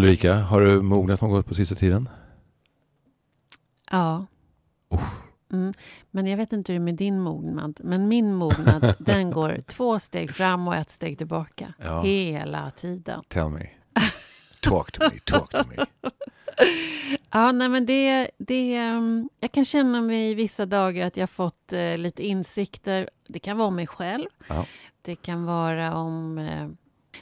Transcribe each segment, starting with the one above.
Ulrika, har du mognat något på sista tiden? Ja. Oh. Mm. Men jag vet inte hur det är med din mognad. Men min mognad, den går två steg fram och ett steg tillbaka. Ja. Hela tiden. Tell me. Talk to me, talk to me. Ja, nej men det, det, ehm, jag kan känna mig vissa dagar att jag fått eh, lite insikter. Det kan vara om mig själv. Ja. Det kan vara om... Eh,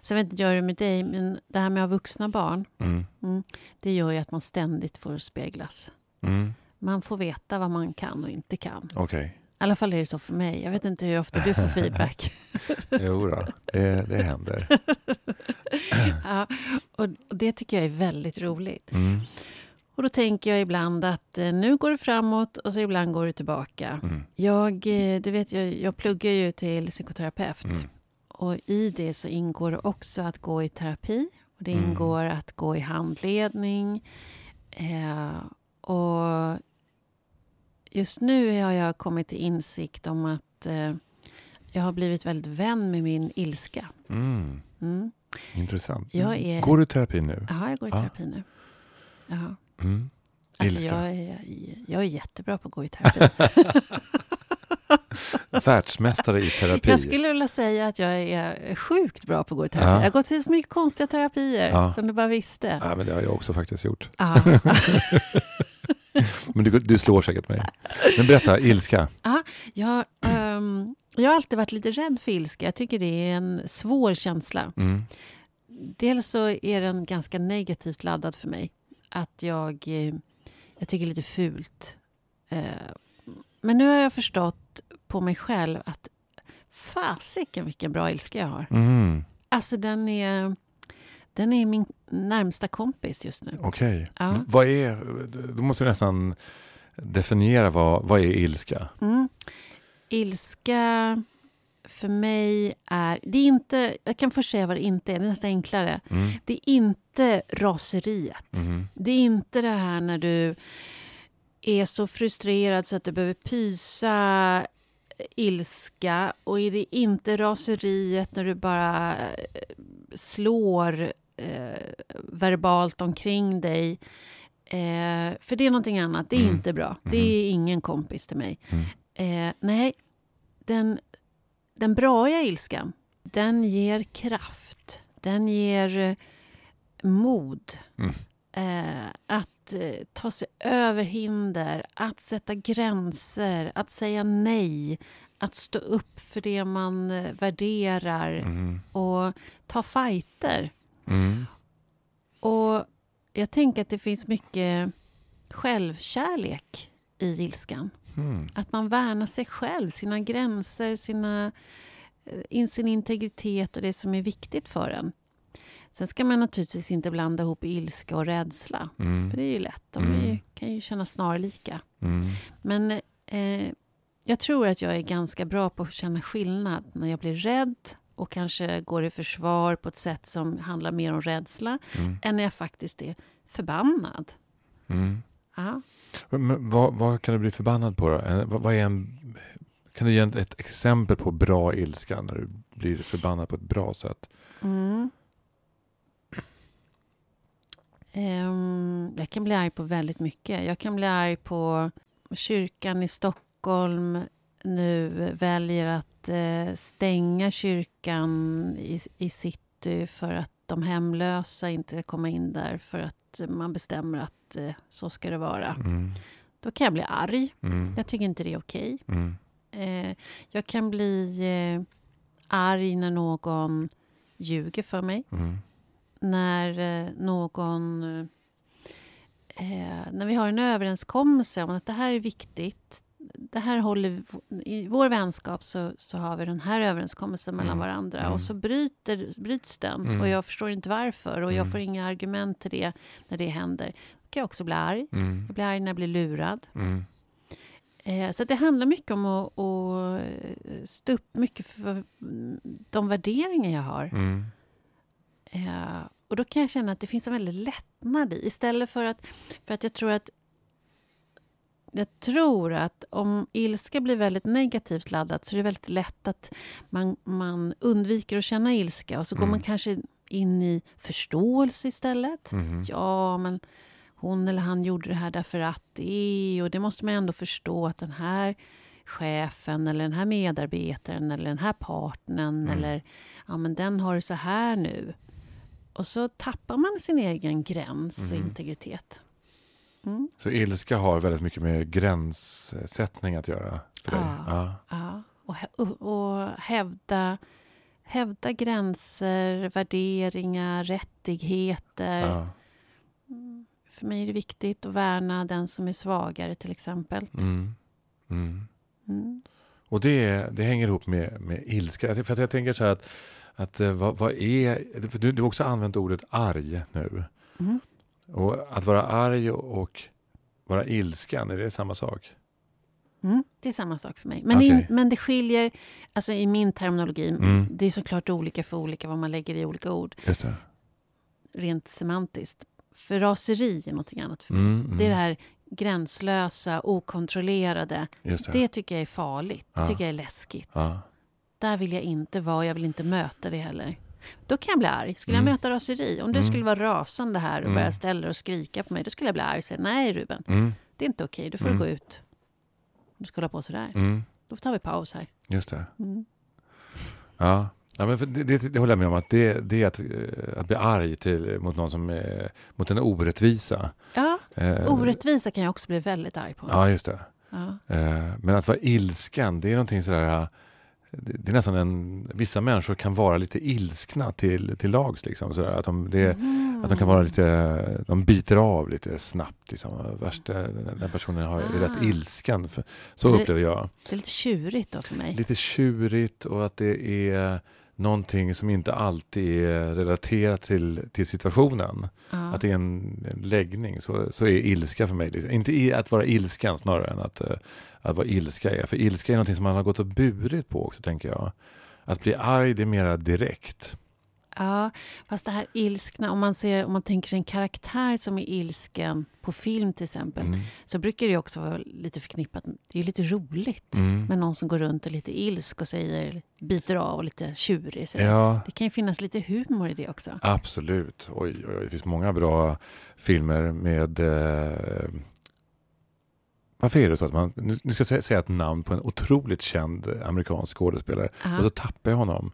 sen vet inte jag hur det är med dig, men det här med att ha vuxna barn, Mm. mm, det gör ju att man ständigt får speglas. Mm. Man får veta vad man kan och inte kan. Okej. I alla fall är det så för mig. Jag vet inte hur ofta du får feedback. Jo då, det, det händer. ja, och och det tycker jag är väldigt roligt. Mm. Och då tänker jag ibland att eh, nu går det framåt och så ibland går det tillbaka. Mm. Jag, eh, du vet, jag, jag pluggar ju till psykoterapeut. Mm. Och i det så ingår det också att gå i terapi. Och det Mm. ingår att gå i handledning. Eh, och just nu har jag kommit till insikt om att eh, jag har blivit väldigt vän med min ilska. Mm. Mm. Intressant. Jag är- Går du i terapi nu? Jaha, jag går i Ja. terapi nu. Jaha. Mm. Alltså jag är, jag är jättebra på att gå i terapi. Världsmästare i terapi. Jag skulle vilja säga att jag är sjukt bra på att gå i terapi. Ja. Jag har gått till så mycket konstiga terapier Ja. som du bara visste. Ja, men det har jag också faktiskt gjort. Ja. Men du, du slår säkert mig. Men berätta, ilska. Jag, ehm, jag har alltid varit lite rädd för ilska. Jag tycker det är en svår känsla. Mm. Dels så är den ganska negativt laddad för mig. Att jag, eh, jag tycker det är lite fult. Eh, Men nu har jag förstått på mig själv att fasiken vilken bra ilska jag har. Mm. Alltså den är, den är min närmsta kompis just nu. Okej. Ja. Vad är, du måste nästan definiera vad, vad är ilska? Mm. Ilska för mig är... Det är inte, jag kan först säga vad det inte är, det är nästan enklare. Mm. Det är inte raseriet. Mm. Det är inte det här när du är så frustrerad så att du behöver pysa ilska och är det inte raseriet när du bara eh, slår eh, verbalt omkring dig. Eh, för det är någonting annat. Det är Mm. inte bra. Det är ingen kompis till mig. Mm. Eh, nej, den, den braiga ilskan, den ger kraft. Den ger eh, mod. Mm. Att eh, ta sig över hinder, att sätta gränser, att säga nej, att stå upp för det man eh, värderar Mm. och ta fighter. Mm. Och jag tänker att det finns mycket självkärlek i ilskan. Mm. Att man värnar sig själv, sina gränser, sina, eh, in, sin integritet och det som är viktigt för en. Sen ska man naturligtvis inte blanda ihop ilska och rädsla. Mm. För det är ju lätt. De är ju, Mm. kan ju kännas snarlika. Mm. Men eh, jag tror att jag är ganska bra på att känna skillnad när jag blir rädd och kanske går i försvar på ett sätt som handlar mer om rädsla Mm. än när jag faktiskt är förbannad. Mm. Ja. Men vad, vad kan du bli förbannad på då? Eh, Vad, vad är en, kan du ge ett exempel på bra ilska när du blir förbannad på ett bra sätt? Mm. Ehm, jag kan bli arg på väldigt mycket. Jag kan bli arg på kyrkan i Stockholm nu väljer att eh, stänga kyrkan i, i city för att de hemlösa inte komma in där för att man bestämmer att eh, så ska det vara. Mm. Då kan jag bli arg. Mm. Jag tycker inte det är okej. Mm. Eh, jag kan bli arg när någon ljuger för mig. Mm. När eh, någon... Eh, när vi har en överenskommelse om att det här är viktigt. Det här håller I vår vänskap så, så har vi den här överenskommelsen mellan Mm. varandra. Mm. Och så bryter, bryts den. Mm. Och jag förstår inte varför. Och jag Mm. får inga argument till det när det händer. Då kan jag också bli arg. Mm. Jag blir arg när jag blir lurad. Mm. Eh, så det handlar mycket om att, att eh, stå upp mycket för de värderingar jag har. Mm. Eh, och då kan jag känna att det finns en väldig lättnad i. Istället för att, för att jag tror att jag tror att om ilska blir väldigt negativt laddat så är det väldigt lätt att man, man undviker att känna ilska och så går Mm. man kanske in i förståelse istället. Mhm. Ja, men hon eller han gjorde det här därför att det och det måste man ändå förstå att den här chefen eller den här medarbetaren eller den här partnern Mm. eller ja, men den har det så här nu. Och så tappar man sin egen gräns och Mhm. integritet. Mm. Så ilska har väldigt mycket med gränssättning att göra för dig? Ja. Ja. Och, och hävda, hävda gränser, värderingar, rättigheter. Ja. För mig är det viktigt att värna den som är svagare till exempel. Mm. Mm. Mm. Och det, det hänger ihop med, med ilska. För att jag tänker så här att, att eh, vad, vad är... För du, du har också använt ordet arg nu. Mm. Och att vara arg och vara ilsken, är det samma sak? Mm. Det är samma sak för mig. Men, in, Okej. men det skiljer, alltså i min terminologi, Mm. det är såklart olika för olika vad man lägger i olika ord, rent semantiskt. För raseri är någonting annat för mig. Mm, mm. Det är det här gränslösa, okontrollerade. Det. Det tycker jag är farligt. Det Ja. tycker jag är läskigt. Ja. Där vill jag inte vara, jag vill inte möta det heller. Då kan jag bli arg. Skulle jag Mm. möta raseri, om du Mm. skulle vara rasande här och Mm. börja ställa och skrika på mig, då skulle jag bli arg och säga nej Ruben, Mm, det är inte okej, du får Mm. gå ut. Du ska hålla på sådär. mm. Då tar vi paus här. Just det. Mm. Ja. Ja, men för det, det, det håller jag med om. Att det, det är att, eh, att bli arg till, mot någon som är, mot en orättvisa. Ja, Eh, orättvisa kan jag också bli väldigt arg på. Ja, just det. Ja. Eh, Men att vara ilsken, det är någonting sådär... Det är nästan en... Vissa människor kan vara lite ilskna till, till lags. Liksom, sådär. Att, de, det, Mm. att de kan vara lite... De biter av lite snabbt. Liksom. Värst, den personen har, är rätt Ah. ilsken. För, så Det- upplever jag. Det är lite tjurigt då för mig. Lite tjurigt och att det är någonting som inte alltid är relaterat till, till situationen. Ja. Att det är en, läggning. Så, så är ilska för mig. Liksom. Inte i, att vara ilsken snarare än att, eh, att vara ilska är. För ilska är någonting som man har gått och burit på också tänker jag. Att bli arg det är mera direkt. Ja, fast det här ilskna, om man, ser, om man tänker sig en karaktär som är ilsken på film till exempel, Mm. så brukar det också vara lite förknippat, det är lite roligt Mm. med någon som går runt och är lite ilsk och säger, biter av och lite tjurig. Så Ja, Det kan ju finnas lite humor i det också. absolut. Oj, oj, oj, det finns många bra filmer med... Eh, varför är det så att man... Nu, ska jag säga, ett namn på en otroligt känd amerikansk skådespelare. Ja. Och så tappar jag honom.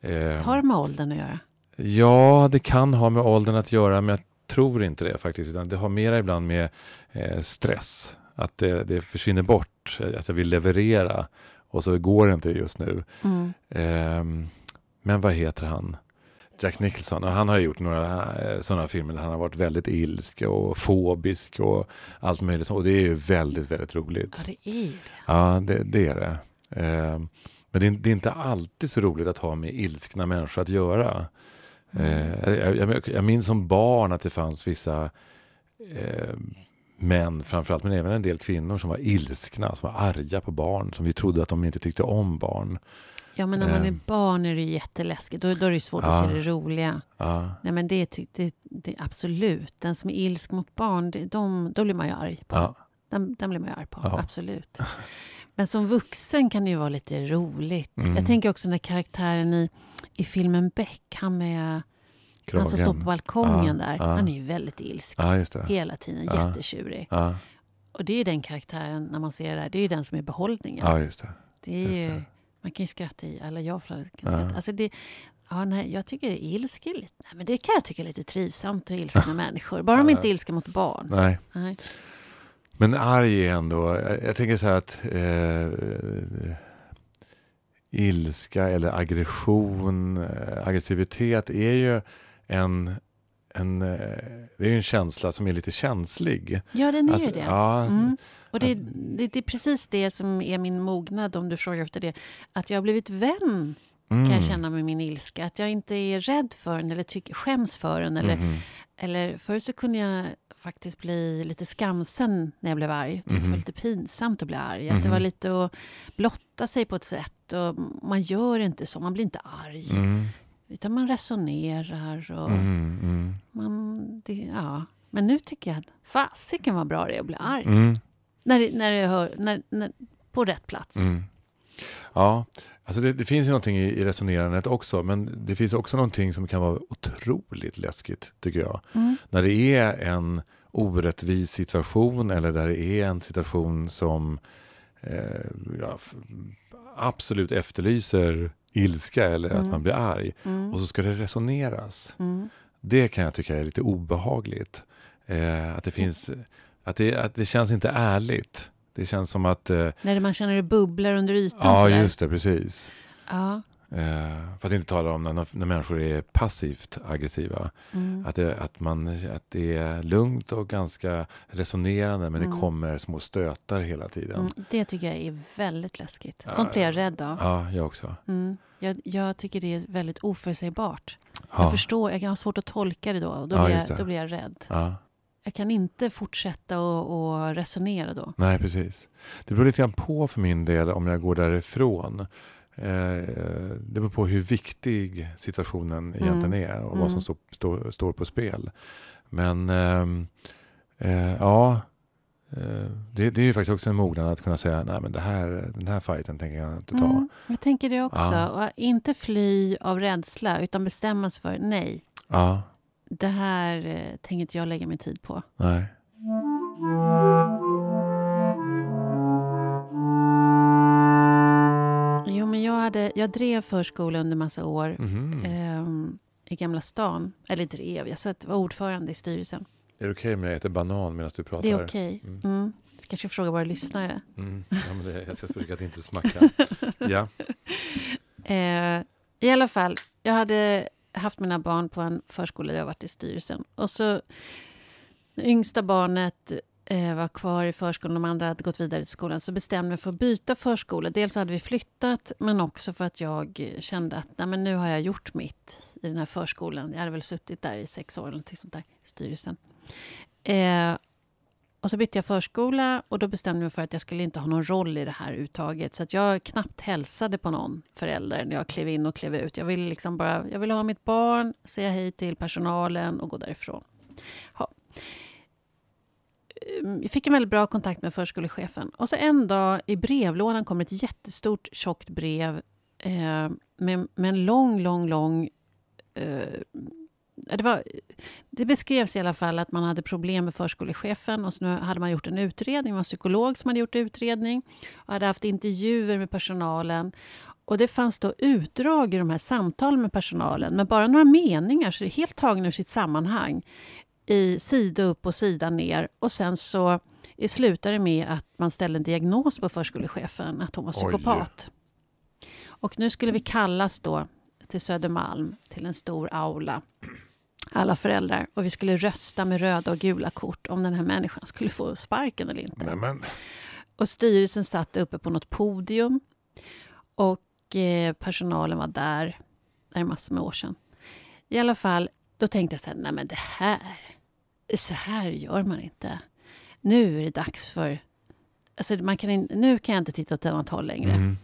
Eh, Har det med åldern att göra? Ja, det kan ha med åldern att göra, men jag tror inte det faktiskt. Utan det har mera ibland med eh, stress. Att det, det försvinner bort, eh, att jag vill leverera och så går det inte just nu. Mm. Ehm, men vad heter han? Jack Nicholson. Och han har gjort några eh, sådana filmer där han har varit väldigt ilsk och fobisk och allt möjligt. Och det är ju väldigt, väldigt roligt. Ja, det är det. Ja, det, det är det. Ehm, men det är, det är inte alltid så roligt att ha med ilskna människor att göra. Eh, jag, jag, jag minns som barn att det fanns vissa eh, män framförallt, men även en del kvinnor som var ilskna, som var arga på barn, som vi trodde att de inte tyckte om barn. Ja, men när man är Ehm. barn är det jätteläskigt. Då, då är det svårt att Ja. se det roliga. Ja, Nej, men det, det, det absolut. Den som är ilsk mot barn, det, de, då blir man ju arg på. ja, Den, den blir man ju arg på, Ja. absolut. Men som vuxen kan det ju vara lite roligt. Mm. Jag tänker också när karaktären i, i filmen Beck, han med han som står på kragen. balkongen Ja, där, ja. han är ju väldigt ilsk. Ja. Hela tiden, Ja. jättetjurig. Och det är ju den karaktären, när man ser det där, det är ju den som är behållningen. ja just det. det är just ju, det. Man kan ju skratta i, eller jag kan skratta. Alltså det, ja, nej, jag tycker ilsk är lite, nej, men det kan jag tycka är lite trivsamt och ilskna människor. Bara de inte är ilska mot barn. Nej. Nej. Men arg är ändå, jag, jag tänker så här att eh, ilska eller aggression, eh, aggressivitet är ju en, en, eh, det är en känsla som är lite känslig. Ja, den är Alltså, ju det. Ja, Mm. Och det, det, det är precis det som är min mognad, om du frågar efter det. Att jag har blivit vän, mm. kan jag känna med min ilska. Att jag inte är rädd för den eller tycker, skäms för den. Eller, Mhm. eller förr så kunde jag faktiskt bli lite skamsen när jag blev arg. Jag tyckte det Mhm. var lite pinsamt att bli arg. Att det Mhm. var lite att blotta sig på ett sätt. Och man gör inte så, man blir inte arg. Mm. Utan man resonerar. Och Mm. Mm. man, det, ja. Men nu tycker jag att fasiken vad bra det är att bli arg. Mm. När, när det hör, när, när, på rätt plats. Mm. Ja, Alltså det, det, finns ju någonting i, i resonerandet också, men det finns också någonting som kan vara otroligt läskigt, tycker jag. Mm. När det är en orättvis situation eller där det är en situation som eh, ja, absolut efterlyser ilska eller mm. att man blir arg. Mm. Och så ska det resoneras. Mm. Det kan jag tycka är lite obehagligt. Eh, att, det finns, att, det, att det känns inte ärligt. Det känns som att... Eh, När man känner det bubblar under ytan. Ja, just det, precis. Ja. Eh, för att inte tala om när, när människor är passivt aggressiva. Mm. Att, det, att, man, att det är lugnt och ganska resonerande men Mm. det kommer små stötar hela tiden. Mm. Det tycker jag är väldigt läskigt. Ja. Sånt blir jag rädd av. Ja, jag också. Mm. Jag, jag tycker det är väldigt oförutsägbart. Ja. Jag förstår, jag kan ha svårt att tolka det då. Och då, Ja, blir, jag, då blir jag rädd. Ja. Jag kan inte fortsätta och, och resonera då. Nej, precis. Det beror lite grann på för min del om jag går därifrån. Eh, det beror på hur viktig situationen egentligen är och vad som Mm. står, står, står på spel. Men ehm, eh, ja, eh, det, det är ju faktiskt också en mognad att kunna säga nej men det här, den här fighten tänker jag inte ta. Mm, jag tänker det också. Ja. Inte fly av rädsla, utan bestämma sig för nej, Ja, det här eh, tänker inte jag lägga min tid på. nej. Hade, jag drev förskola under massa år Mhm. ehm, i Gamla stan. Eller drev, jag satt, var ordförande i styrelsen. Är det okej om jag äter banan medan du pratar? Det är okej. Mm. Mm. Du kanske ska fråga våra lyssnare. Mm. Ja, men det, jag ska försöka att inte smacka. Ja. Eh, I alla fall, jag hade haft mina barn på en förskola där jag varit i styrelsen. Och så, yngsta barnet eh, Eh, var kvar i förskolan, de andra hade gått vidare till skolan, så bestämde jag mig för att byta förskola. Dels hade vi flyttat, men också för att jag kände att nej, men nu har jag gjort mitt i den här förskolan. Jag hade väl suttit där i sex år, eller någonting sånt där, i styrelsen. Eh, och så bytte jag förskola och då bestämde jag mig för att jag skulle inte ha någon roll i det här uttaget. Så att jag knappt hälsade på någon förälder när jag klev in och klev ut. Jag ville liksom bara, jag ville ha mitt barn, säga hej till personalen och gå därifrån. Ha. Jag fick en väldigt bra kontakt med förskolechefen. Och så en dag i brevlådan kom ett jättestort tjockt brev eh, med, med en lång, lång, lång eh, det, var, det beskrevs i alla fall att man hade problem med förskolechefen och så nu hade man gjort en utredning, det var en psykolog som hade gjort utredning och hade haft intervjuer med personalen. Och det fanns då utdrag i de här samtalen med personalen, men bara några meningar, så det är helt tagen ur sitt sammanhang, i sida upp och sida ner. Och sen så slutade det med att man ställde en diagnos på förskolechefen, att hon var Oj. psykopat. Och nu skulle vi kallas då till Södermalm, till en stor aula, alla föräldrar. Och vi skulle rösta med röda och gula kort om den här människan skulle få sparken eller inte. Nej, men, Och styrelsen satt uppe på något podium. Och eh, personalen var där. Det är massor med år sedan. I alla fall, då tänkte jag så här, nej men det här, så här gör man inte. Nu är det dags för... Alltså man kan in, nu kan jag inte titta åt ett annat håll längre. mm.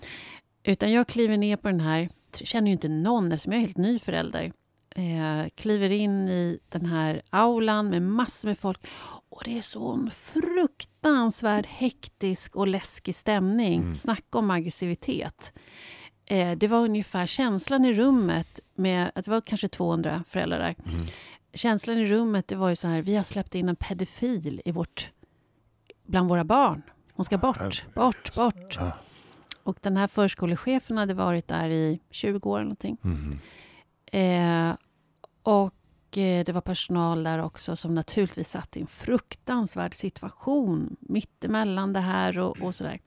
Utan jag kliver ner på den här, känner ju inte någon eftersom jag är helt ny förälder. Eh, kliver in i den här aulan med massor med folk. Och det är sån fruktansvärd hektisk och läskig stämning. Mm. Snacka om aggressivitet. Eh, det var ungefär känslan i rummet med att det var kanske 200 föräldrar där. Mm. Känslan i rummet det var ju så här, vi har släppt in en pedofil i vårt, bland våra barn. Hon ska bort, Herregud. bort, bort. Ja. Och den här förskolechefen hade varit där i 20 år eller någonting. Mm. Eh, och eh, det var personal där också som naturligtvis satt i en fruktansvärd situation mittemellan det här och, och sådär.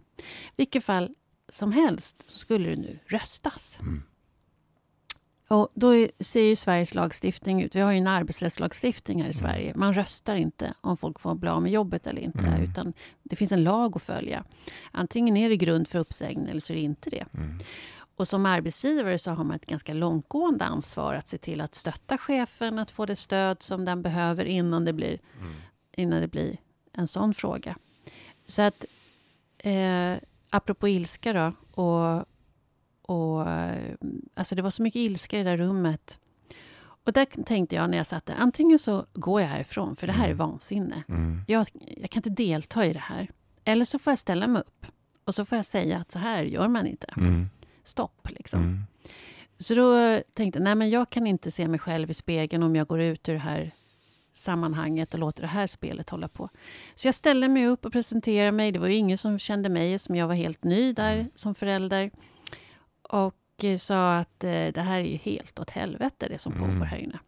Vilket fall som helst så skulle det nu röstas. Mm. Och då är, ser ju Sveriges lagstiftning ut. Vi har ju en arbetsrättslagstiftning här i Mm. Sverige. Man röstar inte om folk får bli av med jobbet eller inte. Mm. Utan det finns en lag att följa. Antingen är det grund för uppsägning eller så är det inte det. Mm. Och som arbetsgivare så har man ett ganska långtgående ansvar att se till att stötta chefen, att få det stöd som den behöver innan det blir, Mm. innan det blir en sån fråga. Så att, eh, apropå ilska då, och, och eh, alltså det var så mycket ilska i det där rummet. Och där tänkte jag när jag satt där, antingen så går jag härifrån, för det här är vansinne. Mm. Jag, jag kan inte delta i det här. Eller så får jag ställa mig upp och så får jag säga att så här gör man inte. Mm. stopp. Liksom. Mm. Så då tänkte jag, nej men jag kan inte se mig själv i spegeln om jag går ut ur det här sammanhanget och låter det här spelet hålla på. Så jag ställde mig upp och presenterade mig. Det var ju ingen som kände mig som jag var helt ny där Mm. som förälder. Och eh, sa att eh, det här är ju helt åt helvete det som Mm. pågår här inne.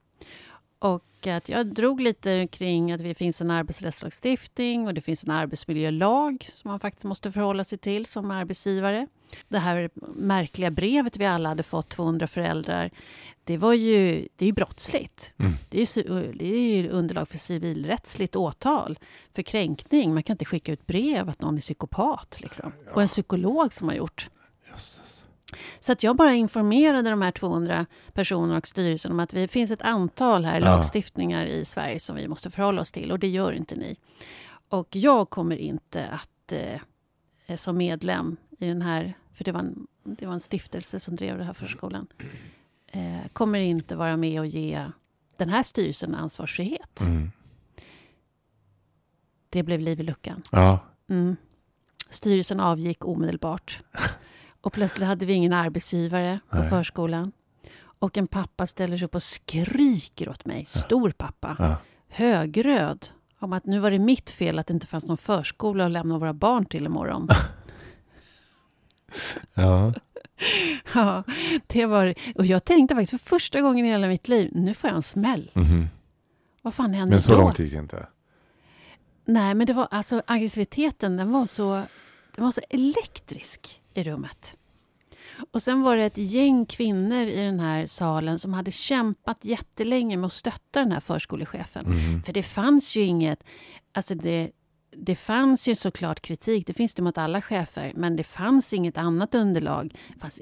Och att jag drog lite kring att det finns en arbetsrättslagstiftning och det finns en arbetsmiljölag som man faktiskt måste förhålla sig till som arbetsgivare. Det här märkliga brevet vi alla hade fått, 200 föräldrar, det var ju, det är brottsligt. Mm. Det är ju, det är ju underlag för civilrättsligt åtal för kränkning. Man kan inte skicka ut brev att någon är psykopat. Liksom. Och en psykolog som har gjort. Så att jag bara informerade de här 200 personerna och styrelsen om att det finns ett antal här Ja. lagstiftningar i Sverige som vi måste förhålla oss till och det gör inte ni. Och jag kommer inte att eh, som medlem i den här, för det var en, det var en stiftelse som drev den här förskolan, eh, kommer inte vara med och ge den här styrelsen ansvarsfrihet. Mm. Det blev liv i luckan. Ja. Mm. Styrelsen avgick omedelbart. Och plötsligt hade vi ingen arbetsgivare på Nej. förskolan. Och en pappa ställer sig upp och skriker åt mig, stor pappa, Ja. högröd, om att nu var det mitt fel att det inte fanns någon förskola att lämna våra barn till imorgon. Ja. ja, det var Och jag tänkte faktiskt för första gången i hela mitt liv, nu får jag en smäll. Mhm. Vad fan hände Men så då? långt gick det inte. Nej, men det var alltså aggressiviteten, den var så, den var så elektrisk i rummet. Och sen var det ett gäng kvinnor i den här salen som hade kämpat jättelänge med att stötta den här förskolechefen. Mhm. För det fanns ju inget, alltså det, det fanns ju såklart kritik, det finns det mot alla chefer, men det fanns inget annat underlag.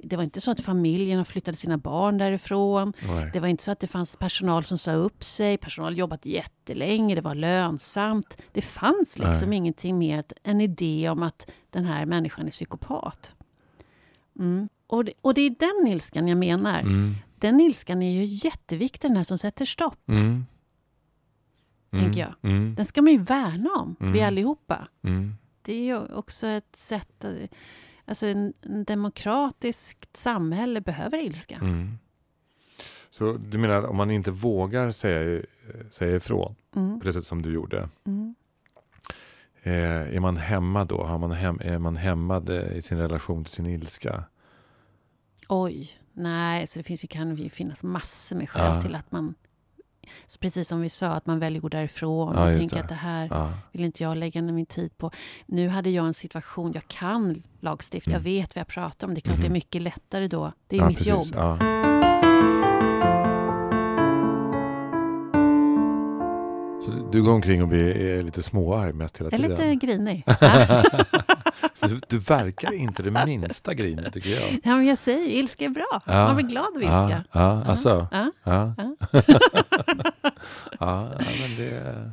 Det, var inte så att familjerna flyttade sina barn därifrån. Nej. Det var inte så att det fanns personal som sa upp sig, personal jobbat jättelänge, det var lönsamt. Det fanns liksom Nej. ingenting mer än en idé om att den här människan är psykopat. Mm. Och, det, och det är den ilskan jag menar. Mm. Den ilskan är ju jätteviktig, den här som sätter stopp. Mm. Mm. Tänker jag. Mm. Den ska man ju värna om, vi Mm. allihopa. Det är ju också ett sätt... att- Alltså en, en demokratiskt samhälle behöver ilska. Så du menar om man inte vågar säga, säga ifrån Mm. på det sätt som du gjorde. Mm. Eh, är man hämmad då? Har man hem, är man hämmad eh, i sin relation till sin ilska? Oj, nej, så det finns ju, kan ju finnas massor med skäl Ja. till att man... Så precis som vi sa, att man väljer att gå därifrån Ja, och tänker det. att det här Ja. vill inte jag lägga min tid på. Nu hade jag en situation, jag kan lagstifta, jag Mm. vet vad jag pratar om. Det är klart Mhm. det är mycket lättare då. Det är ja, mitt precis. jobb. Du- går omkring och blir är lite småarg mest hela Jag är tiden? lite grinig. Ja. Du, du verkar inte det minsta grinig tycker jag. ja, men jag säger ju, ilska är bra. Ja. Man blir glad av Ja, ilska. ja, alltså. Ja. Ja. Ja. ja, ja, men det är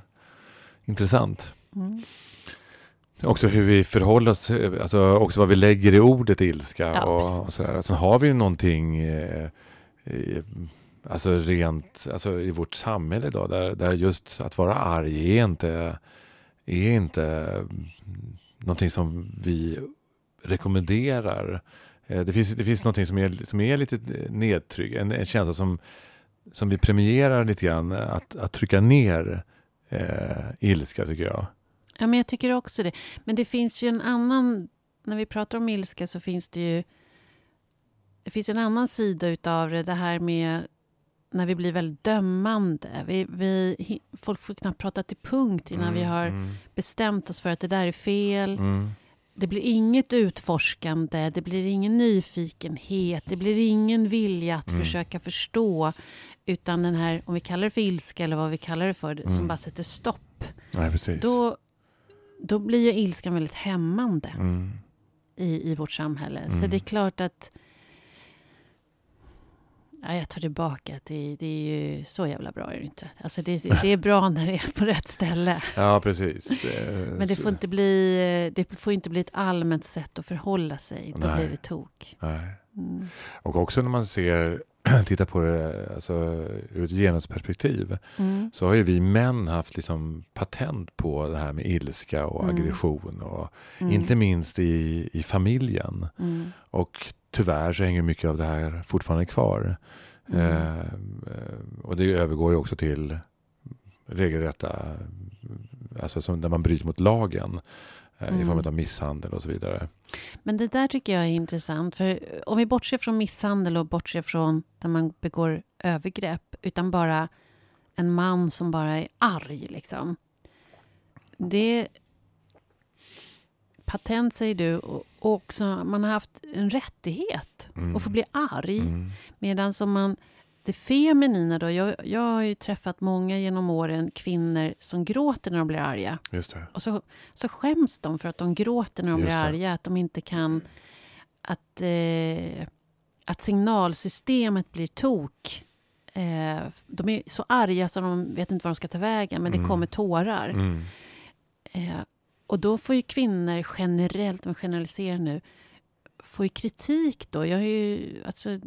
intressant. Mm. Också hur vi förhåller oss, alltså också vad vi lägger i ordet ilska Ja, och, och sådär. Sen har vi någonting eh, i, alltså rent alltså i vårt samhälle idag där, där just att vara arg är inte, är inte någonting som vi rekommenderar. Eh, det finns, det finns någonting som är, som är lite nedtryck, en, en känsla som, som vi premierar lite grann, att, att trycka ner eh, ilska tycker jag. Ja, men jag tycker också det. Men det finns ju en annan... När vi pratar om ilska så finns det ju... Det finns en annan sida utav det, det här med när vi blir väldigt dömande. Vi, vi, folk får knappt prata till punkt innan vi har mm, bestämt oss för att det där är fel. mm, Det blir inget utforskande, det blir ingen nyfikenhet, det blir ingen vilja att Mm. försöka förstå. Utan den här, om vi kallar det för ilska eller vad vi kallar det för, Mm. som bara sätter stopp. precis. Då, då blir ju ilskan väldigt hämmande Mm, i, i vårt samhälle. Så Mm. det är klart att... Ja, jag tar tillbaka att det, det är ju så jävla bra är det inte. Alltså det, det är bra när det är på rätt ställe. ja, precis. Det, Men det får inte bli, det får inte bli ett allmänt sätt att förhålla sig. Då Nej. blir det tok. Nej. Mm. Och också när man ser tittar på det alltså, ur ett genusperspektiv Mm. så har ju vi män haft liksom patent på det här med ilska och Mm. aggression. Och Mm. Inte minst i, i familjen. Mm. Och tyvärr så hänger mycket av det här fortfarande kvar. Mm. Eh, och det övergår ju också till regelrätta, alltså som där man bryter mot lagen. eh, I Mm. form av misshandel och så vidare. Men det där tycker jag är intressant. För om vi bortser från misshandel och bortser från där man begår övergrepp, utan bara en man som bara är arg, liksom. Det... Patent, säger du, och också man har haft en rättighet Mm. att få bli arg. Mm. Medan som man... Det feminina då, jag, jag har ju träffat många genom åren kvinnor som gråter när de blir arga. Just det. Och så, så skäms de för att de gråter när de Just blir det. arga. Att de inte kan... Att, eh, att signalsystemet blir tok. Eh, de är så arga så de vet inte var de ska ta vägen, men det Mm. kommer tårar. Mm. Eh, och då får ju kvinnor generellt, om vi generaliserar nu, får ju kritik då. Jag har ju, alltså,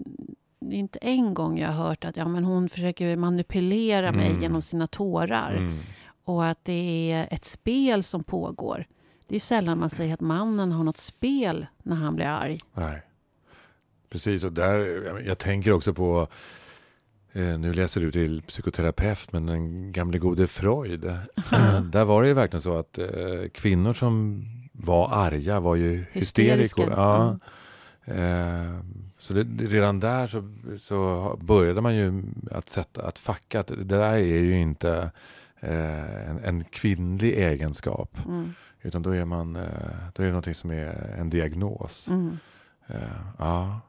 det är inte en gång jag har hört att ja, men hon försöker manipulera mig Mm. genom sina tårar. Mm. Och att det är ett spel som pågår. Det är ju sällan man säger att mannen har något spel när han blir arg. Nej. Precis, och där, jag- tänker också på, eh, nu läser du till psykoterapeut, men den gamle gode Freud. där var det ju verkligen så att eh, kvinnor som var arga var ju Hysteriska. hysterikor. Ja. Eh, så det, redan där så, så började man ju att sätta, att facka att det där är ju inte eh, en, en kvinnlig egenskap. Mm. Utan då är, man, eh, då är det någonting som är en diagnos. Mm. Eh, ja.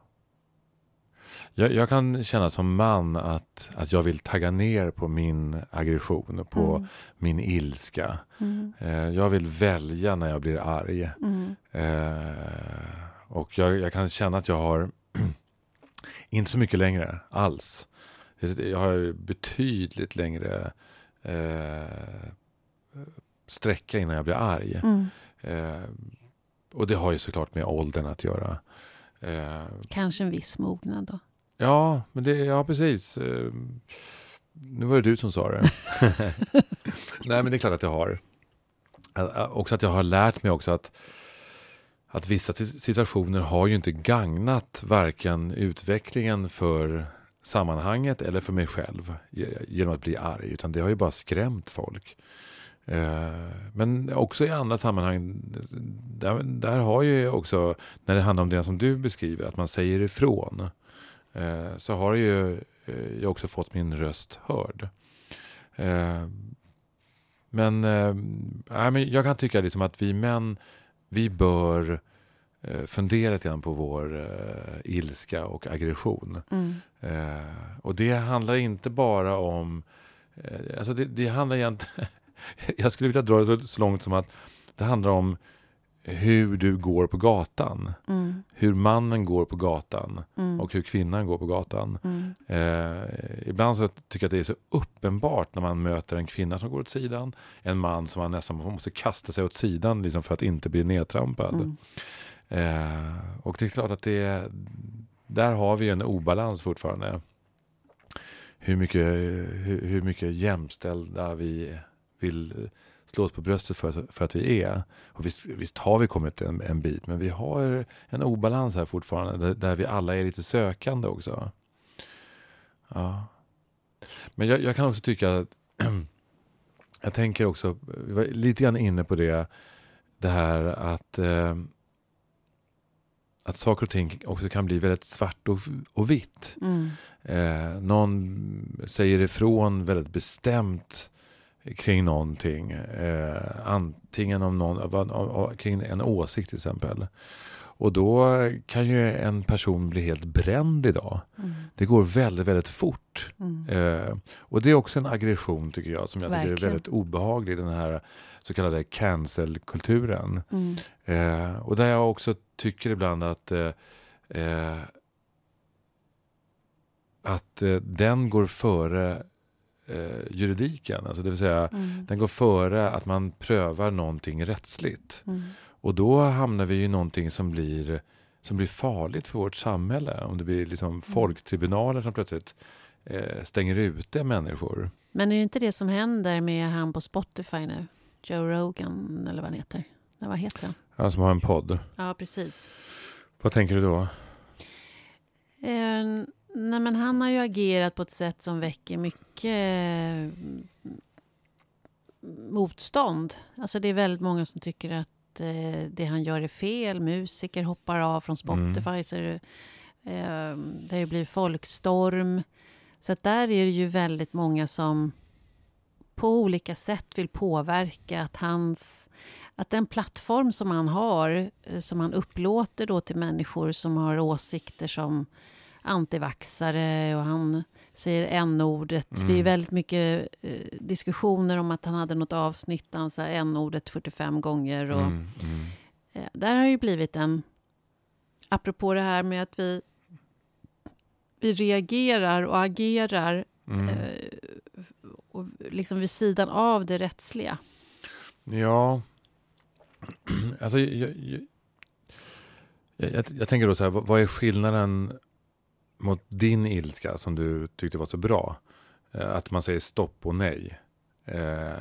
Jag, jag kan känna som man att, att jag vill tagga ner på min aggression och på Mm. min ilska. Mm. Eh, jag vill välja när jag blir arg. Mm. Eh, och jag, jag kan känna att jag har inte så mycket längre alls. Jag har betydligt längre eh, sträcka innan jag blir arg. Mm. Eh, och det har ju såklart med åldern att göra. Eh, Kanske en viss mognad då. ja, men det, ja, precis. Eh, nu var det du som sa det. Nej, men det är klart att jag har. Att- Också att jag har lärt mig också att, att vissa situationer har ju inte gagnat varken utvecklingen för sammanhanget eller för mig själv genom att bli arg. Utan det har ju bara skrämt folk. Eh, men också i andra sammanhang, där, där har ju också, när det handlar om det som du beskriver, att man säger ifrån, eh, så har ju eh, jag också fått min röst hörd. Men, äh, men jag kan tycka liksom att vi män, vi bör eh, fundera lite på vår eh, ilska och aggression. Mm. Eh, och det handlar inte bara om... Alltså det, det handlar egentligen... jag skulle vilja dra det så långt som att det handlar om hur du går på gatan. Mm. Hur mannen går på gatan Mm. och hur kvinnan går på gatan. Mm. Eh, ibland så tycker jag att det är så uppenbart när man möter en kvinna som går åt sidan. En man som man nästan måste kasta sig åt sidan liksom för att inte bli nedtrampad. Mm. Eh, och det är klart att det där har vi en obalans fortfarande. Hur mycket, hur, hur mycket jämställda vi vill slå oss på bröstet för, för att vi är. Och visst, visst har vi kommit en, en bit, men vi har en obalans här fortfarande där, där vi alla är lite sökande också. Ja. Men jag, jag kan också tycka att jag tänker också, vi var lite grann inne på det, det här att eh, att saker och ting också kan bli väldigt svart och, och vitt. Mm. Eh, någon säger ifrån väldigt bestämt kring någonting. Eh, antingen om någon, kring en åsikt till exempel. Och då kan ju en person bli helt bränd idag. Mm. Det går väldigt, väldigt fort. Mm. Eh, och det är också en aggression tycker jag som jag tycker är Verkligen. väldigt obehaglig. Den här så kallade cancel-kulturen. Mm. Eh, och där jag också tycker ibland att eh, eh, att eh, den går före eh, juridiken. Alltså det vill säga, Mm. den går före att man prövar någonting rättsligt. Mm. Och då hamnar vi i någonting som blir som blir farligt för vårt samhälle. Om det blir liksom Mm. folktribunaler som plötsligt eh, stänger ute människor. Men är det inte det som händer med han på Spotify nu? Joe Rogan, eller vad han heter. Nej, vad heter han? Ja, som har en podd. Ja, precis. Vad tänker du då? Eh, nej, men han har ju agerat på ett sätt som väcker mycket eh, motstånd. Alltså det är väldigt många som tycker att eh, det han gör är fel. Musiker hoppar av från Spotify. Mm. Så är det, eh, det har ju blivit folkstorm. Så där är det ju väldigt många som på olika sätt vill påverka att hans att den plattform som han har, eh, som han upplåter då till människor som har åsikter som antivaxare och han säger n-ordet. Det är Mm. väldigt mycket eh, diskussioner om att han hade något avsnitt där han sa n-ordet 45 gånger. Och, Mm, mm. eh, där har ju blivit en... Apropå det här med att vi, vi reagerar och agerar Mm. eh, och liksom vid sidan av det rättsliga. Ja, alltså jag, jag, jag, jag, tänker då så här, vad är skillnaden mot din ilska som du tyckte var så bra? Eh, Att man säger stopp och nej. Eh,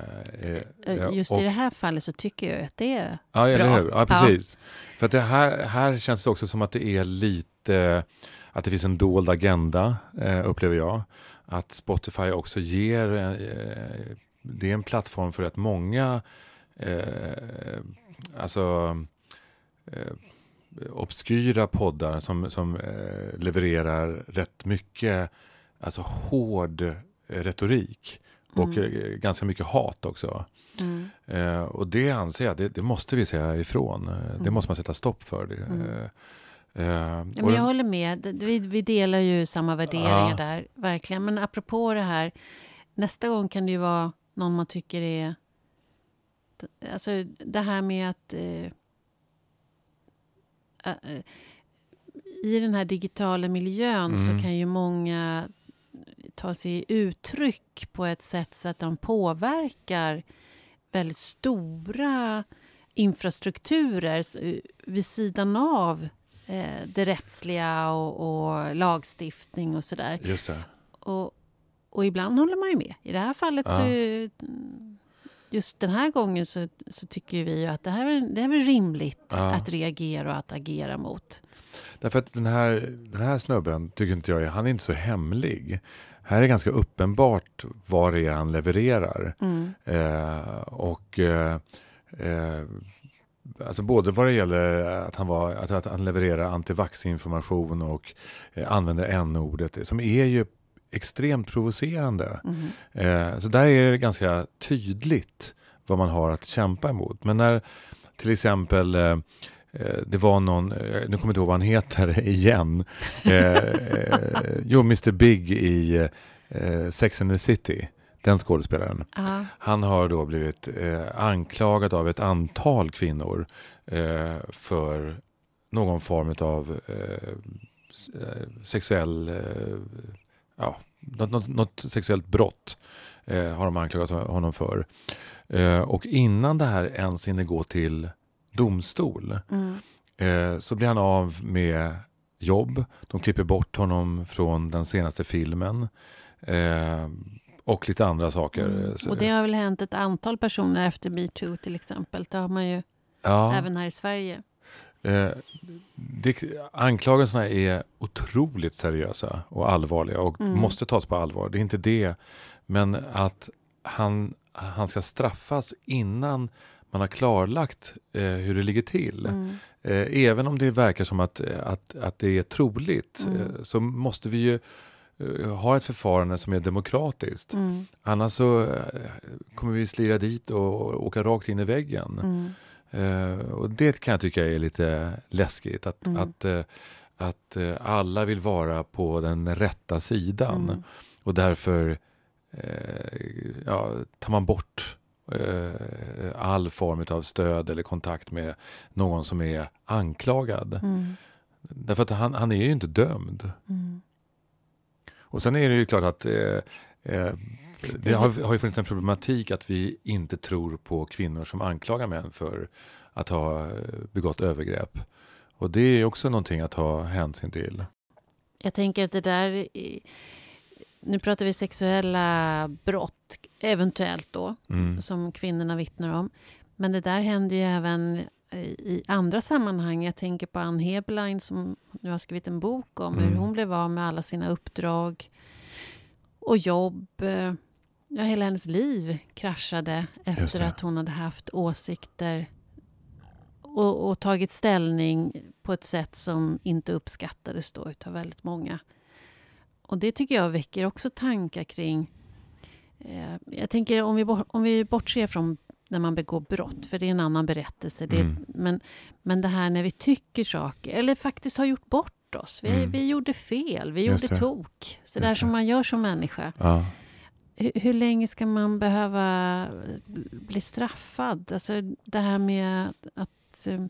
eh, Just och, i det här fallet så tycker jag att det är... Ja, eller bra. hur? Ja, precis. För att det här, här känns det också som att det är lite, att det finns en dold agenda, upplever jag. Att Spotify också ger, det är en plattform för att många, alltså obskyra poddar som, som eh, levererar rätt mycket, alltså hård eh, retorik. Och Mm. eh, ganska mycket hat också. Mm. Eh, och det anser jag, det, det måste vi säga ifrån. Eh, Det Mm. måste man sätta stopp för. Det, Mm. Ja, men jag håller med. Det- Vi, vi delar ju samma värderingar Ja. där, verkligen. Men apropå det här, nästa gång kan det ju vara någon man tycker är... Alltså det här med att... Eh, I den här digitala miljön så Mm. kan ju många ta sig uttryck på ett sätt så att de påverkar väldigt stora infrastrukturer eh, vid sidan av eh, det rättsliga och, och lagstiftning och sådär. Just det. Och, och ibland håller man ju med. I det här fallet så... Ja. mm, Just den här gången så, så tycker vi ju att det här, är- det här är rimligt Ja. att reagera och att agera mot. Därför att den här, den här snubben tycker inte jag är, han är inte så hemlig. Här är det ganska uppenbart vad det är han levererar. Mm. Eh, och eh, eh, alltså både vad det gäller att han, var, att, att han levererar antivaxinformation och eh, använder n-ordet som är ju extremt provocerande. Mm. Eh, så där är det ganska tydligt vad man har att kämpa emot. Men när till exempel eh, eh, det var någon, eh, nu kommer jag inte ihåg vad han heter igen. Eh, eh, jo, Mr Big i Sex and the City. Den skådespelaren. Ja. Han har då blivit anklagad av ett antal kvinnor för någon form av sexuell, ja, något, något, något sexuellt brott eh, har de anklagat honom för. Eh, och innan det här ens hinner gå till domstol Mm. eh, så blir han av med jobb. De klipper bort honom från den senaste filmen. Eh, och lite andra saker. Mm. Och det har väl hänt ett antal personer efter metoo till exempel. Det har man ju ja. även här i Sverige. Eh, det, anklagelserna är otroligt seriösa och allvarliga och Mm. måste tas på allvar. Det är inte det. Men att han, han ska straffas innan man har klarlagt eh, hur det ligger till. Mm. Eh, även om det verkar som att, att, att det är troligt Mm. eh, så måste vi ju eh, ha ett förfarande som är demokratiskt. Mm. Annars så kommer vi slira dit och åka rakt in i väggen. Eh, och det kan jag tycka är lite läskigt. Att, Mm. att, eh, att eh, alla vill vara på den rätta sidan. Mm. Och därför ja, tar man bort all form av stöd eller kontakt med någon som är anklagad. Mm. Därför att han, han är ju inte dömd. Mm. Och sen är det ju klart att eh, det har, har ju funnits en problematik att vi inte tror på kvinnor som anklagar män för att ha eh, begått övergrepp. Och det är också någonting att ta hänsyn till. Jag tänker att det där... Nu pratar vi sexuella brott, eventuellt då, Mm. som kvinnorna vittnar om. Men det där händer ju även i andra sammanhang. Jag tänker på Ann Heberlein som nu har skrivit en bok om hur Mm. hon blev av med alla sina uppdrag och jobb. Eh, Ja, hela hennes liv kraschade efter att hon hade haft åsikter och, och tagit ställning på ett sätt som inte uppskattades då utav väldigt många. Och det tycker jag väcker också tankar kring... Eh, jag tänker om vi, om vi bortser från när man begår brott, för det är en annan berättelse. Det, Mm. men, men det här när vi tycker saker, eller faktiskt har gjort bort oss. Vi, Mm. vi gjorde fel, vi Just gjorde det. tok. Så Just där som man gör som människa. Ja. Hur, hur länge ska man behöva bli straffad? Alltså det här med att, eh,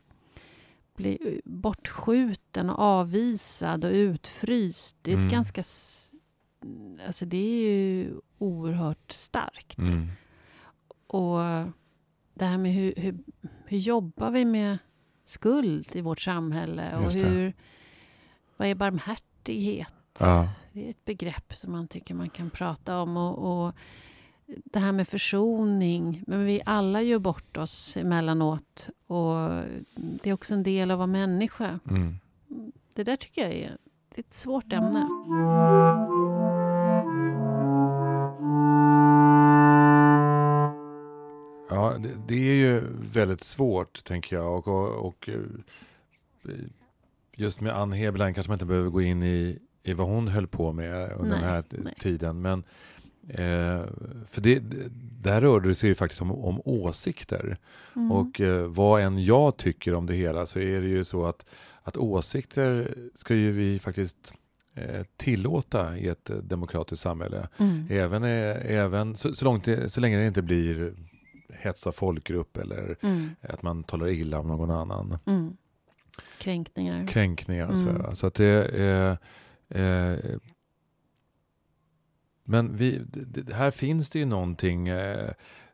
bli bortskjuten och avvisad och utfryst. Det är Mm. ganska... Alltså det är ju oerhört starkt. Mm. Och det här med hur, hur, hur jobbar vi med skuld i vårt samhälle? Och hur, vad är barmhärtighet? Ja. Det är ett begrepp som man tycker man kan prata om. Och, och det här med försoning. Men vi alla gör bort oss emellanåt. Och det är också en del av att vara människa. Mm. Det där tycker jag är, det är ett svårt ämne. Ja, det, det är ju väldigt svårt, tänker jag. Och, och, och eh, just med Ann Heberlein kanske man inte behöver gå in i, i vad hon höll på med under Nej, den här nej. tiden. Men, eh, för det, där rörde det sig ju faktiskt om, om åsikter. Mm. Och eh, vad än jag tycker om det hela så är det ju så att, att åsikter ska ju vi faktiskt eh, tillåta i ett eh, demokratiskt samhälle. Mm. Även, eh, även så, så, långt det, så länge det inte blir hets av folkgrupp eller Mm. att man talar illa om någon annan. Mm. Kränkningar. Kränkningar och Mm. sådär. Så att det är... Eh, men vi, det, här finns det ju någonting eh,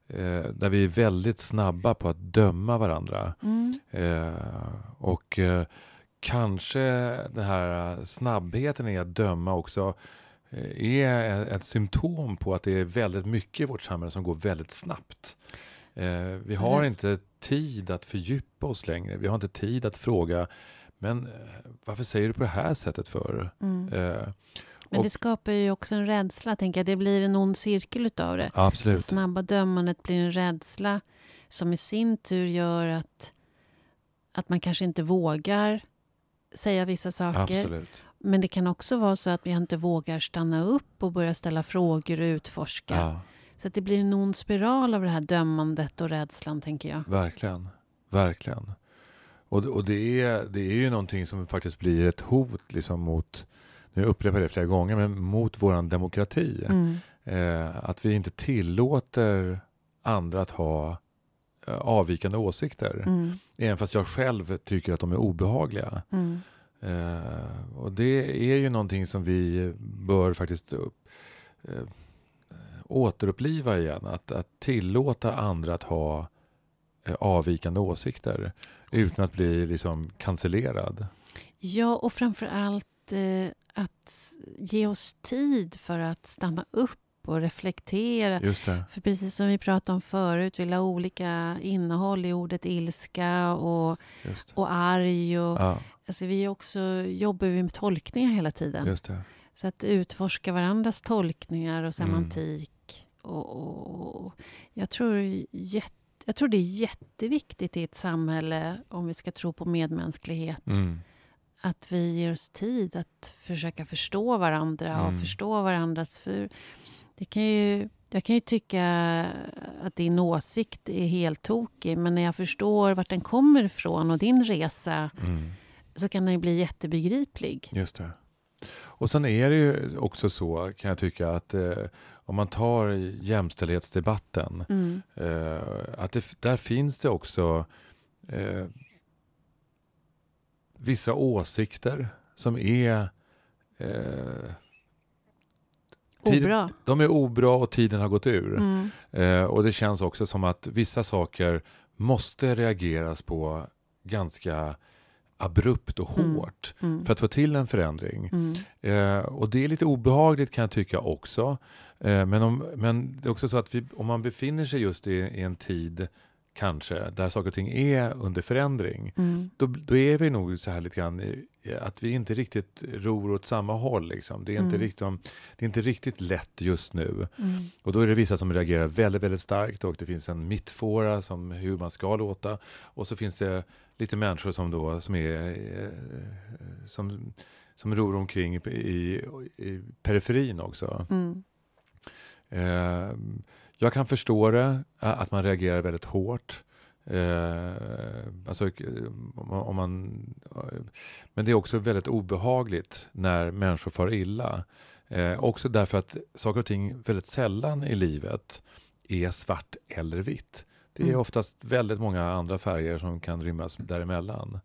eh, där vi är väldigt snabba på att döma varandra. Mm. Eh, och eh, kanske den här snabbheten i att döma också eh, är ett symptom på att det är väldigt mycket i vårt samhälle som går väldigt snabbt. Eh, vi har Mm. inte tid att fördjupa oss längre. Vi har inte tid att fråga, men eh, varför säger du på det här sättet för? Mm. Eh, Men det skapar ju också en rädsla, tänker jag. Det blir en ond cirkel utav det. Det absolut. snabba dömandet blir en rädsla som i sin tur gör att, att man kanske inte vågar säga vissa saker. Absolut. Men det kan också vara så att vi inte vågar stanna upp och börja ställa frågor och utforska. Ja, Så att det blir en ond spiral av det här dömandet och rädslan, tänker jag. verkligen. Verkligen. Och, och det, är, det är ju någonting som faktiskt blir ett hot liksom mot, nu upprepar jag det flera gånger, men mot våran demokrati. Mm. Eh, att vi inte tillåter andra att ha eh, avvikande åsikter. Mm. Även fast jag själv tycker att de är obehagliga. Mm. Eh, och det är ju någonting som vi bör faktiskt upp, eh, återuppliva igen. Att, att tillåta andra att ha eh, avvikande åsikter utan att bli liksom cancellerad. Ja, och framför allt eh, att ge oss tid för att stanna upp och reflektera. För precis som vi pratade om förut, vi la olika innehåll i ordet ilska och, och arg. Och, Ja, alltså vi också, jobbar vi med tolkningar hela tiden. Så att utforska varandras tolkningar och Mm. semantik. Och, och, och jag, tror jätte, jag tror det är jätteviktigt i ett samhälle, om vi ska tro på medmänsklighet, Mm. att vi ger oss tid att försöka förstå varandra och Mm. förstå varandras... För det kan ju, jag kan ju tycka att din åsikt är helt tokig men när jag förstår vart den kommer ifrån och din resa Mm. så kan den ju bli jättebegriplig. Just det. Och sen är det ju också så, kan jag tycka, att eh, om man tar jämställdhetsdebatten, Mm. eh, att det, där finns det också eh, vissa åsikter som är eh, Obra. De är obra och tiden har gått ur. Mm. Eh, och det känns också som att vissa saker måste reageras på ganska abrupt och Mm. hårt Mm. för att få till en förändring. Mm. Eh, och det är lite obehagligt kan jag tycka också. Eh, men, om, men det är också så att vi, om man befinner sig just i, i en tid kanske där saker och ting är under förändring, Mm. då, då är vi nog så här lite grann att vi inte riktigt ror åt samma håll. Liksom. Det, är inte Mm. riktigt, det är inte riktigt lätt just nu. Mm. Och då är det vissa som reagerar väldigt, väldigt starkt och det finns en mittfåra som hur man ska låta. Och så finns det lite människor som då som är eh, som, som ror omkring i, i, periferin också. Eh, jag kan förstå det, att man reagerar väldigt hårt. Eh, alltså, om man- om man, eh, men det är också väldigt obehagligt när människor far illa. Eh, också därför att saker och ting väldigt sällan i livet är svart eller vitt. Det är Mm. oftast väldigt många andra färger som kan rymmas däremellan.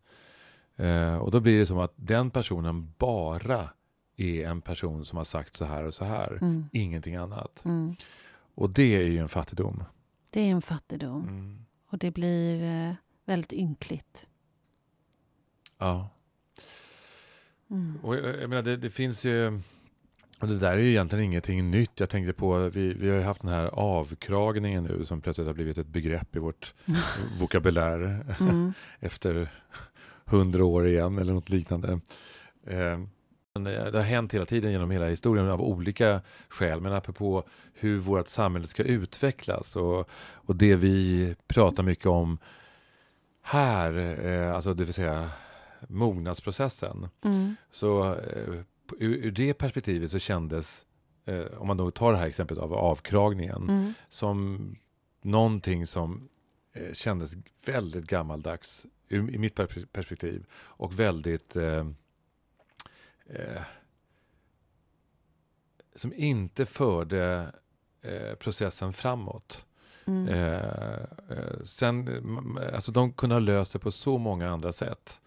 Eh, och då blir det som att den personen bara är en person som har sagt så här och så här. Mm. Ingenting annat. Mm. Och det är ju en fattigdom. Det är en fattigdom. Mm. Och det blir eh, väldigt ynkligt. Ja. Mm. Och jag, jag menar, det, det finns ju... Och det där är ju egentligen ingenting nytt. Jag tänkte på, vi, vi har ju haft den här avkragningen nu som plötsligt har blivit ett begrepp i vårt vokabulär Mm. efter hundra år igen eller något liknande. Eh, det det har hänt hela tiden genom hela historien av olika skäl. Men apropå hur vårt samhälle ska utvecklas och, och det vi pratar mycket om här, eh, alltså det vill säga mognadsprocessen. Mm. Så eh, ur, ur det perspektivet så kändes, eh, om man då tar det här exemplet av avkragningen, Mm. som någonting som eh, kändes väldigt gammaldags ur, i mitt per- perspektiv och väldigt eh, som inte förde eh, processen framåt. Mm. Eh, eh, sen, alltså de kunde ha löst det på så många andra sätt,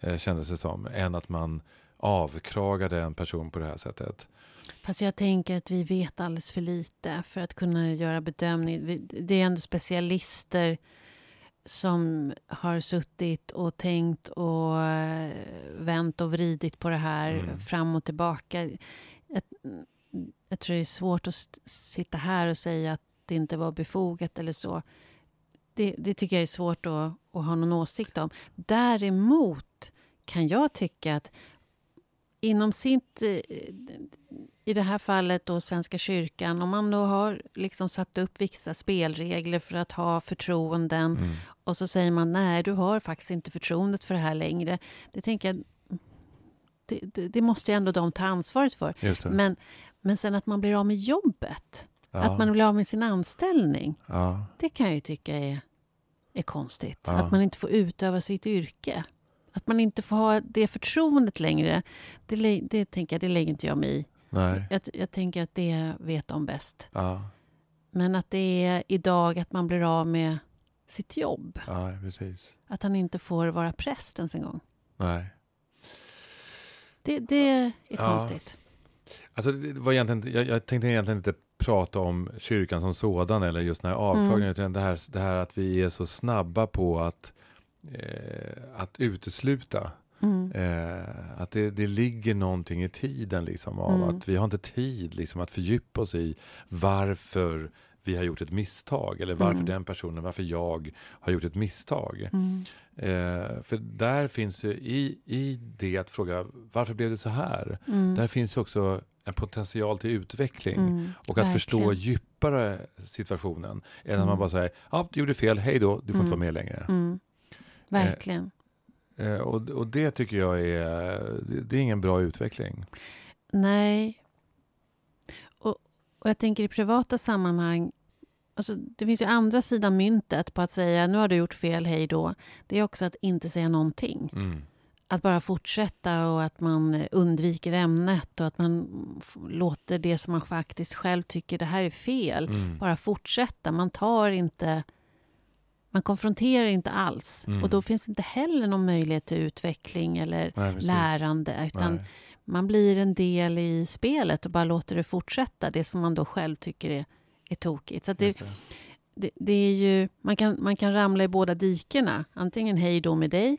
eh, kändes det som, än att man avkragade en person på det här sättet. Fast jag tänker att vi vet alldeles för lite för att kunna göra bedömning. Det är ändå specialister som har suttit och tänkt och eh, vänt och vridit på det här Mm. fram och tillbaka. Jag, jag tror det är svårt att sitta här och säga att det inte var befogat eller så. Det, det tycker jag är svårt att, att ha någon åsikt om. Däremot kan jag tycka att inom sitt eh, i det här fallet då Svenska kyrkan, om man då har liksom satt upp vissa spelregler för att ha förtroenden Mm. och så säger man nej, du har faktiskt inte förtroendet för det här längre. Det tänker jag, det, det, det måste ju ändå de ta ansvaret för. Men, men sen att man blir av med jobbet, ja. att man blir av med sin anställning, ja. det kan jag ju tycka är, är konstigt. Ja. Att man inte får utöva sitt yrke. Att man inte får ha det förtroendet längre, det, det tänker jag, det lägger inte jag mig i. Nej. Jag, jag tänker att det vet de bäst. Ja. Men att det är idag att man blir av med sitt jobb. ja, precis. Att han inte får vara präst ens en gång. Nej. Det, det är Ja. konstigt. Alltså, det var egentligen, jag, jag tänkte egentligen inte prata om kyrkan som sådan eller just den här avklagningen, Mm. utan det här, det här att vi är så snabba på att, eh, att utesluta. Mm. Eh, att det, det ligger någonting i tiden liksom av Mm. att vi har inte tid liksom att fördjupa oss i varför vi har gjort ett misstag eller varför Mm. den personen, varför jag har gjort ett misstag. Mm. Eh, för där finns ju i, i det att fråga varför blev det så här? Mm. Där finns ju också en potential till utveckling Mm. och att förstå Verkligen. djupare situationen än att Mm. man bara säger ja, du gjorde fel, hej då, du får Mm. inte vara med längre. Mm. Verkligen. Eh, och, och det tycker jag är, det, det är ingen bra utveckling. Nej. Och, och jag tänker i privata sammanhang, alltså det finns ju andra sidan myntet på att säga nu har du gjort fel, hej då. Det är också att inte säga någonting. Mm. Att bara fortsätta och att man undviker ämnet och att man låter det som man faktiskt själv tycker det här är fel Mm. bara fortsätta. Man tar inte... Man konfronterar inte alls. Mm. Och då finns inte heller någon möjlighet till utveckling eller Nej, lärande. Utan Nej. man blir en del i spelet och bara låter det fortsätta. Det som man då själv tycker är, är tokigt. Så det, det. det, är ju, man, kan, man kan ramla i båda dikena. Antingen hej då med dig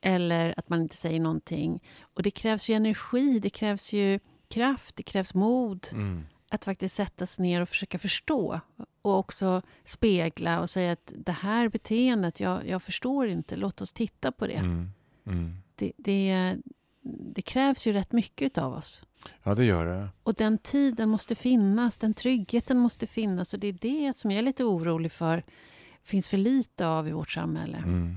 eller att man inte säger någonting. Och det krävs ju energi, det krävs ju kraft, det krävs mod Mm. Att faktiskt sätta sig ner och försöka förstå och också spegla och säga att det här beteendet, jag, jag förstår inte, låt oss titta på det. Mm. Mm. Det, det. Det krävs ju rätt mycket av oss. Ja, det gör det. Och den tiden måste finnas, den tryggheten måste finnas och det är det som jag är lite orolig för finns för lite av i vårt samhälle. Mm.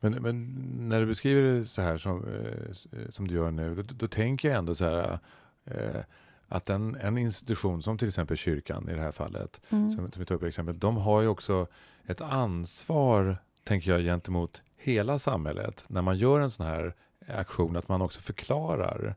Men, men när du beskriver det så här som, eh, som du gör nu, då, då tänker jag ändå så här eh, att en, en institution som till exempel kyrkan i det här fallet, Mm. som, som vi tar upp exempel, de har ju också ett ansvar, tänker jag, gentemot hela samhället när man gör en sån här aktion, att man också förklarar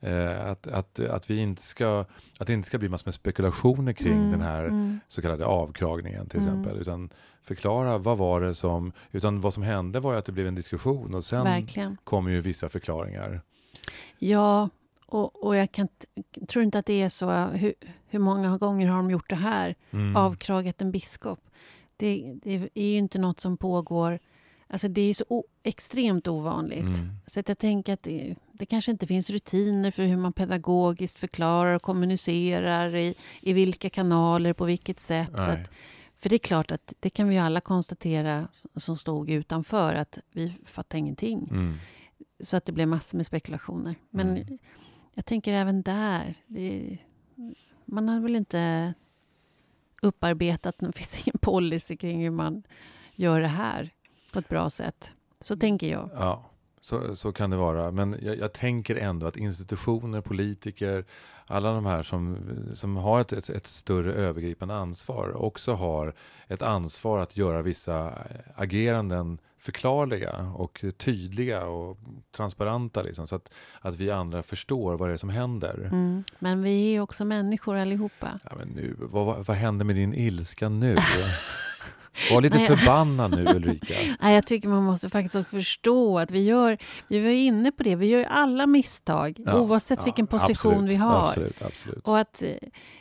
eh, att, att, att, vi inte ska, att det inte ska bli massor med spekulationer kring Mm, den här mm, så kallade avkragningen till Mm. exempel. Utan förklara vad var det som, utan vad som hände var ju att det blev en diskussion och sen verkligen. kom ju vissa förklaringar. Ja, och, och jag kan, tror inte att det är så. Hur, hur många gånger har de gjort det här? Mm. Avkragat en biskop. Det, det är ju inte något som pågår... Alltså det är så extremt ovanligt. Mm. Så att jag tänker att det, det kanske inte finns rutiner för hur man pedagogiskt förklarar och kommunicerar i, i vilka kanaler, på vilket sätt. Att, för det är klart att det kan vi ju alla konstatera som stod utanför att vi fattar ingenting. Mm. Så att det blev massor med spekulationer. Men Mm jag tänker även där. Det, man har väl inte upparbetat, det finns ingen policy kring hur man gör det här på ett bra sätt. Så tänker jag. Ja, så, så kan det vara. Men jag, jag tänker ändå att institutioner, politiker, alla de här som, som har ett, ett, ett större övergripande ansvar också har ett ansvar att göra vissa ageranden förklarliga och tydliga och transparenta. Liksom, så att, att vi andra förstår vad det är som händer. Mm. Men vi är också människor allihopa. Ja, men nu, vad, vad, vad händer med din ilska nu? Var lite Nej. förbannad nu Ulrika. Nej, jag tycker man måste faktiskt också förstå att vi gör, vi var ju inne på det, vi gör ju alla misstag Ja, oavsett ja, vilken position absolut, vi har. Absolut, absolut. Och att eh,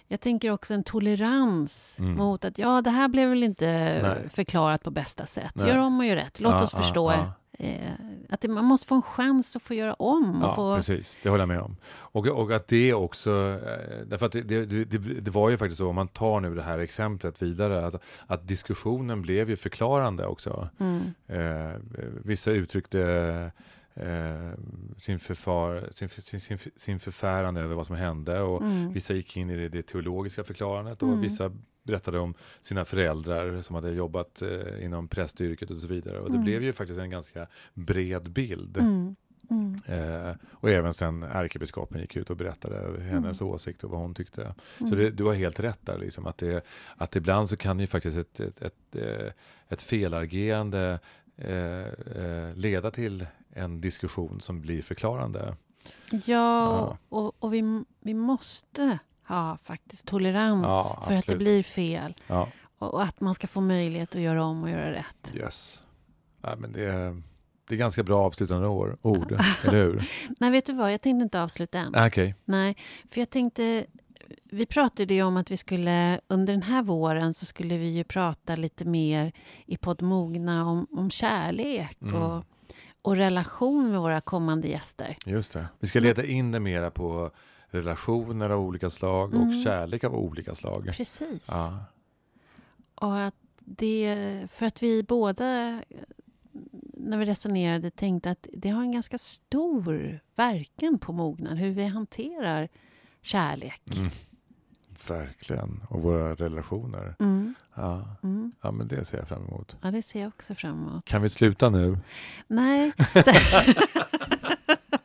jag tänker också en tolerans Mm. mot att ja, det här blev väl inte Nej. förklarat på bästa sätt. Nej. Gör om och gör rätt. Låt Ja, oss förstå. Eh, att det, man måste få en chans att få göra om. Och Ja, få, precis. Det håller jag med om. Och, och att det också, eh, därför att det, det, det, det var ju faktiskt så, om man tar nu det här exemplet vidare, att, att diskussionen blev ju förklarande också. mm, Eh, vissa uttryckte eh, sin, förfar, sin, sin, sin, sin förfäran över vad som hände och mm, vissa gick in i det, det teologiska förklarandet och Mm. vissa berättade om sina föräldrar som hade jobbat eh, inom prästyrket och så vidare. Och det Mm. blev ju faktiskt en ganska bred bild. mm, mm, Eh, och även sen ärkebiskopen gick ut och berättade hennes Mm. åsikt och vad hon tyckte. Så mm. det, du har helt rätt där, liksom, att, det, att ibland så kan ju faktiskt ett, ett, ett, eh, ett felagerande eh, eh, leda till en diskussion som blir förklarande. Ja, Ja. Och, och vi, vi måste ha faktiskt tolerans Ja, för att det blir fel. Ja, Och, och att man ska få möjlighet att göra om och göra rätt. yes. Ja, men det, är- det är ganska bra avslutande år, ord, eller hur? Nej, vet du vad? Jag tänkte inte avsluta än. Ah, Okej, Nej, för jag tänkte... Vi pratade ju om att vi skulle under den här våren så skulle vi ju prata lite mer i podd Mogna om, om kärlek Mm. och, och relation med våra kommande gäster. just det. Vi ska leda in det mera på relationer av olika slag och Mm. kärlek av olika slag. Precis. Ja, Och att det, för att vi båda när vi resonerade tänkte att det har en ganska stor verkan på mognad, hur vi hanterar kärlek. mm. verkligen. Och våra relationer. Mm, Ja. mm. ja, men det ser jag fram emot. Ja, det ser jag också fram emot. Kan vi sluta nu? Nej,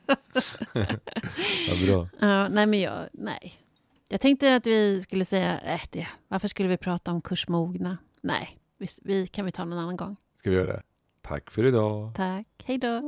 Ja, bra. Ja, nej, men jag, nej. Jag tänkte att vi skulle säga, äh, det, varför skulle vi prata om kursmogna? Nej, vi, vi kan vi ta någon annan gång. Ska vi göra det? Tack för idag. Tack, hej då.